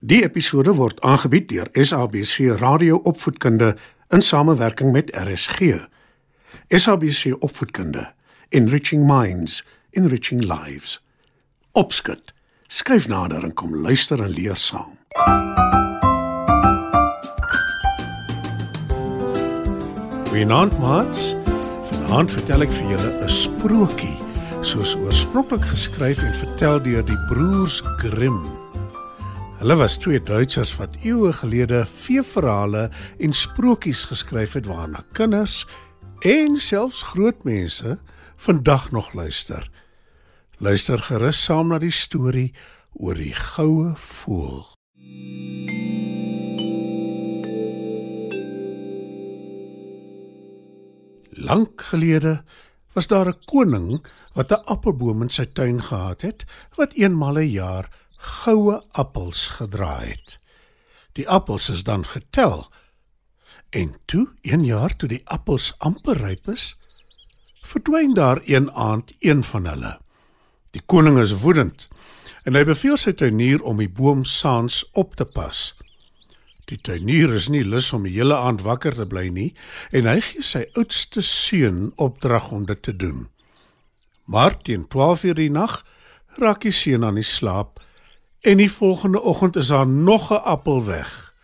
Die episode word aangebied deur SABC Radio Opvoedkunde in samewerking met RSG. SABC Opvoedkunde, Enriching Minds, Enriching Lives. Opskud. Skryf nader en kom luister en leer saam. Goeienaand, maats. Vanaand vertel ek vir julle 'n sprokie, soos oorspronklik geskryf en vertel deur die broers Grimm. Hulle was twee Duitsers wat eeue gelede feeverhale en sprokies geskryf het waarna kinders en selfs groot mense vandag nog luister. Luister gerus saam na die storie oor die goue voël. Lank gelede was daar 'n koning wat 'n appelboom in sy tuin gehad het wat eenmal 'n jaar goue appels gedra het. Die appels is dan getel. En toe, een jaar toe die appels amper ryp is, verdwyn daar een aand een van hulle. Die koning is woedend en hy beveel sy tuinier om die boom saans op te pas. Die tuinier is nie lus om die hele aand wakker te bly nie en hy gee sy oudste seun opdrag om dit te doen. Maar teen 12:00 die nag raak die seun aan die slaap en die volgende oggend is daar nog 'n appel weg.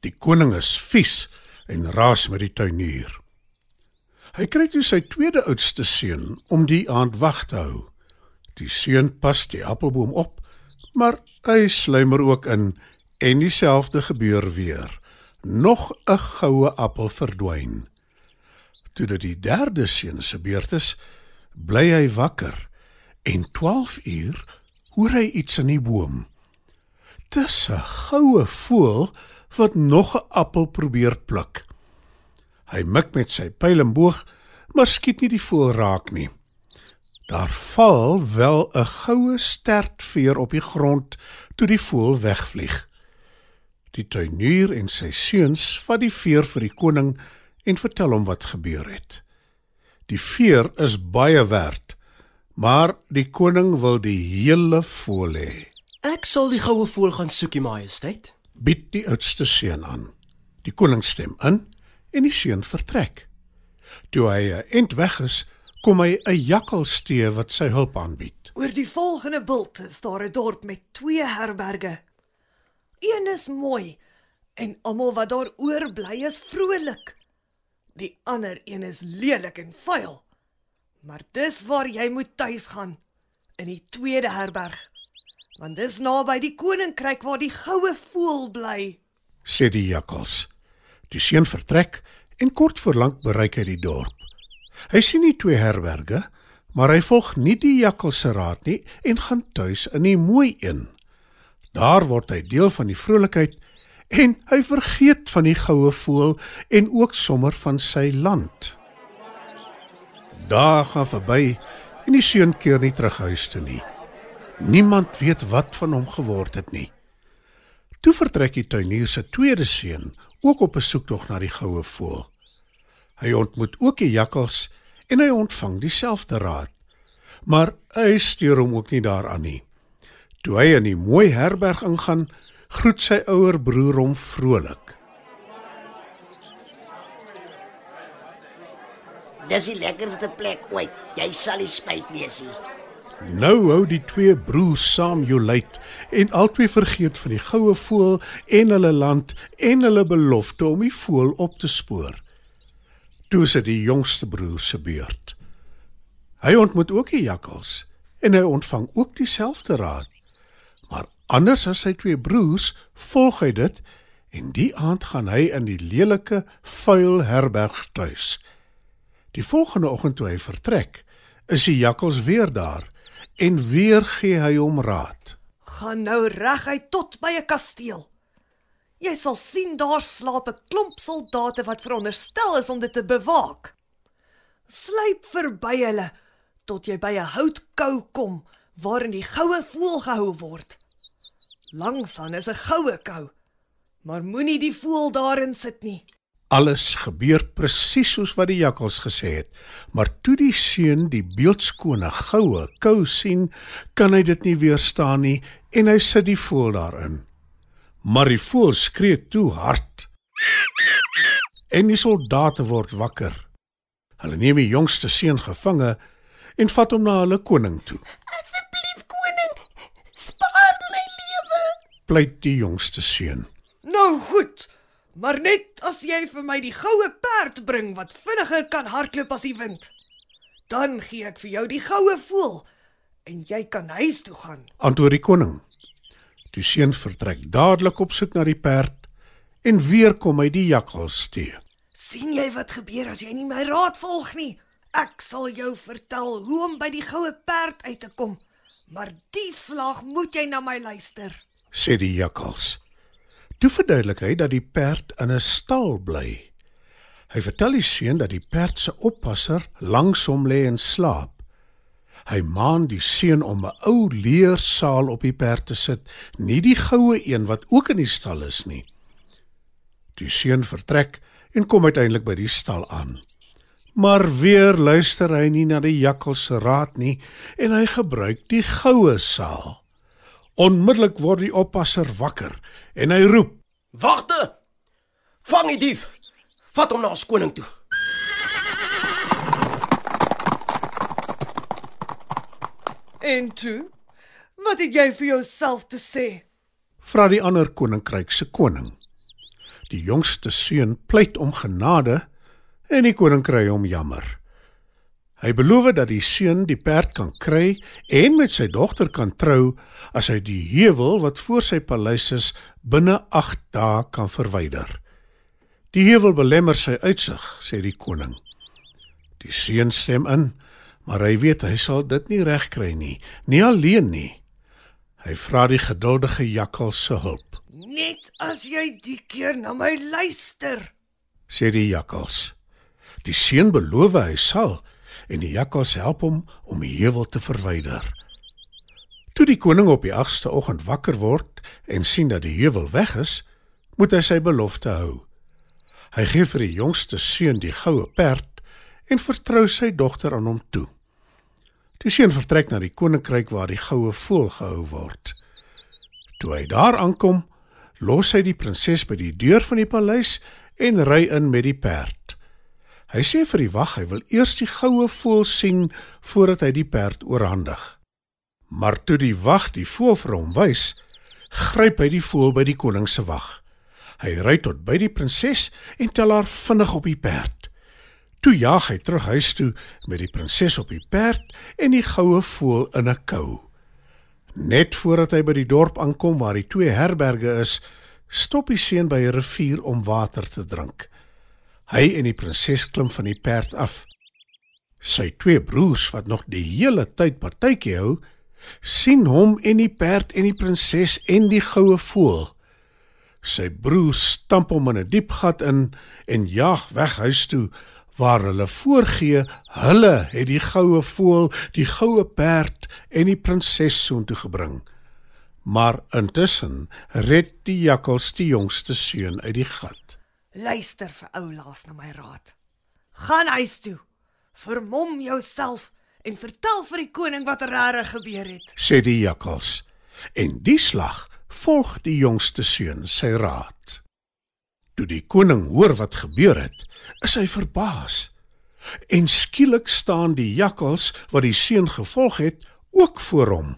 Die koning is vies en raas met die tuinier. Hy kry toe sy tweede oudste seun om die aand wag te hou. Die seun pas die appelboom op, maar hy sluimer ook in en dieselfde gebeur weer. Nog 'n goue appel verdwyn. Toe dit die derde seun se beurt is, bly hy wakker en 12 uur hoor hy iets in die boom. Dis 'n goue voël wat nog 'n appel probeer pluk. Hy mik met sy pyl en boog, maar skiet nie die voël raak nie. Daar val wel 'n goue stertveer op die grond toe die voël wegvlieg. Die tuinier en sy seuns vat die veer vir die koning en vertel hom wat gebeur het. Die veer is baie werd, maar die koning wil die hele voël hê. Ek sal die goue voël gaan soekie, majesteit. Bied die oudste seun aan. Die koning stem in en die seun vertrek. Toe hy 'n ent weg is, kom hy 'n jakkalstee wat sy hulp aanbied. Oor die volgende bult is daar 'n dorp met twee herberge. Een is mooi en almal wat daar oorbly is vrolik. Die ander een is lelik en vuil. Maar dis waar jy moet tuis gaan in die tweede herberg. Want dis naby die koninkryk waar die goue voël bly, sê die jakkals. Die seun vertrek en kort voor lank bereik hy die dorp. Hy sien nie twee herberge, maar hy volg nie die jakkals se raad nie en gaan tuis in die mooi een. Daar word hy deel van die vrolikheid en hy vergeet van die goue voël en ook sommer van sy land. Dae gaan verby en die seun keer nie terug huis toe nie. Niemand weet wat van hom geword het nie. Toe vertrek die tuinier se tweede seun ook op 'n soektog na die goue voël. Hy ontmoet ook die jakkals en hy ontvang dieselfde raad. Maar hy steur hom ook nie daaraan nie. Toe hy in die mooi herberg ingaan, groet sy ouer broer hom vrolik. Dis die lekkerste plek ooit. Jy sal nie spyt wees nie. Nou hou die twee broers saam Jolait en albei vergeet van die goue voël en hulle land en hulle belofte om die voël op te spoor. Toe is dit die jongste broer se beurt. Hy ontmoet ook die jakkals en hy ontvang ook dieselfde raad. Maar anders as sy twee broers, volg hy dit en die aand gaan hy in die lelike, vuil herberg tuis. Die volgende oggend toe hy vertrek, is die jakkals weer daar en weer gee hy hom raad. gaan nou reguit tot by 'n kasteel. Jy sal sien daar slaap 'n klomp soldate wat veronderstel is om dit te bewaak. Sluip verby hulle tot jy by 'n houtkou kom waarin die goue voël gehou word. Langsaan is 'n goue kou, maar moenie die voël daarin sit nie. Alles gebeur presies soos wat die jakkals gesê het, maar toe die seun die beeldskone goue kou sien, kan hy dit nie weerstaan nie en hy sit die voël daarin. Maar die voël skree toe hard. En die soldate word wakker. Hulle neem die jongste seun gevange en vat hom na hulle koning toe. Asseblief koning, spaar my lewe. Pleit die jongste seun. Nou goed. Maar net as jy vir my die goue perd bring wat vinniger kan hardloop as die wind. Dan gee ek vir jou die goue voël en jy kan huis toe gaan. Antwoord die koning. Die seun vertrek dadelik op soek na die perd en weer kom hy die jakkals te. sien jy wat gebeur as jy nie my raad volg nie? Ek sal jou vertel hoe om by die goue perd uit te kom. Maar die slag moet jy na my luister. sê die jakkals. Toe verduidelik hy dat die perd in 'n stal bly. Hy vertel die seun dat die perd se oppasser langs hom lê en slaap. Hy maan die seun om 'n ou leersaal op die perd te sit, nie die goue een wat ook in die stal is nie. Die seun vertrek en kom uiteindelik by die stal aan. Maar weer luister hy nie na die jakkals se raad nie en hy gebruik die goue saal. Onmiddellik word die oppasser wakker en hy roep: Wagte! Vang die dief. Vat hom na ons koning toe. En toe, wat het jy vir jouself te sê? vra die ander koninkryk se koning. Die jongste seun pleit om genade en die koning kry hom jammer. Hy beloof dat die seun die perd kan kry en met sy dogter kan trou as hy die heuwel wat voor sy paleis is binne 8 dae kan verwyder. Die heuwel belemmer sy uitsig, sê die koning. Die seun stem in, maar hy weet hy sal dit nie regkry nie, nie alleen nie. Hy vra die geduldige jakkals se hulp. Net as jy die keer na my luister. sê die jakkals. Die seun beloof hy sal en die jakkals help hom om die heuwel te verwyder. Toe die koning op die 8ste oggend wakker word en sien dat die heuwel weg is, moet hy sy belofte hou. Hy gee vir die jongste seun die goue perd en vertrou sy dogter aan hom toe. Die seun vertrek na die koninkryk waar die goue voël gehou word. Toe hy daar aankom, los hy die prinses by die deur van die paleis en ry in met die perd. Hy sê vir die wag hy wil eers die goue voël sien voordat hy die perd oorhandig. Maar toe die wag die voël vir hom wys, gryp hy die voël by die koning se wag. Hy ry tot by die prinses en tel haar vinnig op die perd. Toe jaag hy terug huis toe met die prinses op die perd en die goue voël in 'n kou. Net voordat hy by die dorp aankom waar die twee herberge is, stop die seun by 'n rivier om water te drink. Hy en die prinses klim van die perd af. Sy twee broers wat nog die hele tyd partytjie hou, sien hom en die perd en die prinses en die goue voël. Sy broers stamp hom in 'n diep gat in en jaag weg huis toe waar hulle voorgee hulle het die goue voël, die goue perd en die prinses soontoe gebring. Maar intussen red die jakkals die jongste seun uit die gat. Luister vir oulaas na my raad. Gaan huis toe. Vermom jouself en vertel vir die koning wat regtig gebeur het. sê die jakkals. En die slag volg die jongste seun sy raad. Toe die koning hoor wat gebeur het, is hy verbaas. En skielik staan die jakkals wat die seun gevolg het, ook voor hom.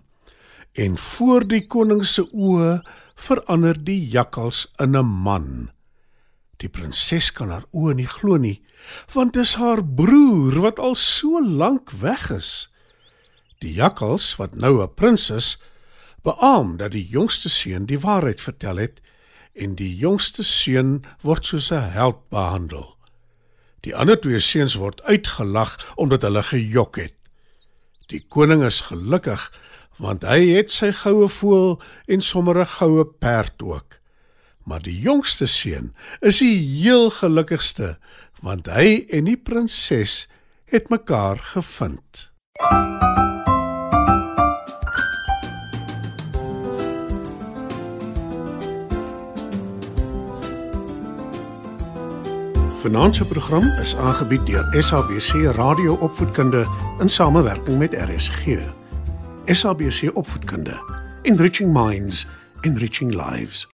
En voor die koning se oë verander die jakkals in 'n man. Die prinses kan haar oë nie glo nie, want dit is haar broer wat al so lank weg is. Die jakkals, wat nou 'n prins is, beamoen dat die jongste seun die waarheid vertel het en die jongste seun word soos 'n held behandel. Die ander twee seuns word uitgelag omdat hulle gejok het. Die koning is gelukkig want hy het sy goue voël en sommer 'n goue perd ook. Maar die jongste seun is die heel gelukkigste want hy en die prinses het mekaar gevind. Se program is aangebied deur SABC Radio Opvoedkunde in samewerking met RSG. SABC Opvoedkunde, Enriching Minds, Enriching Lives.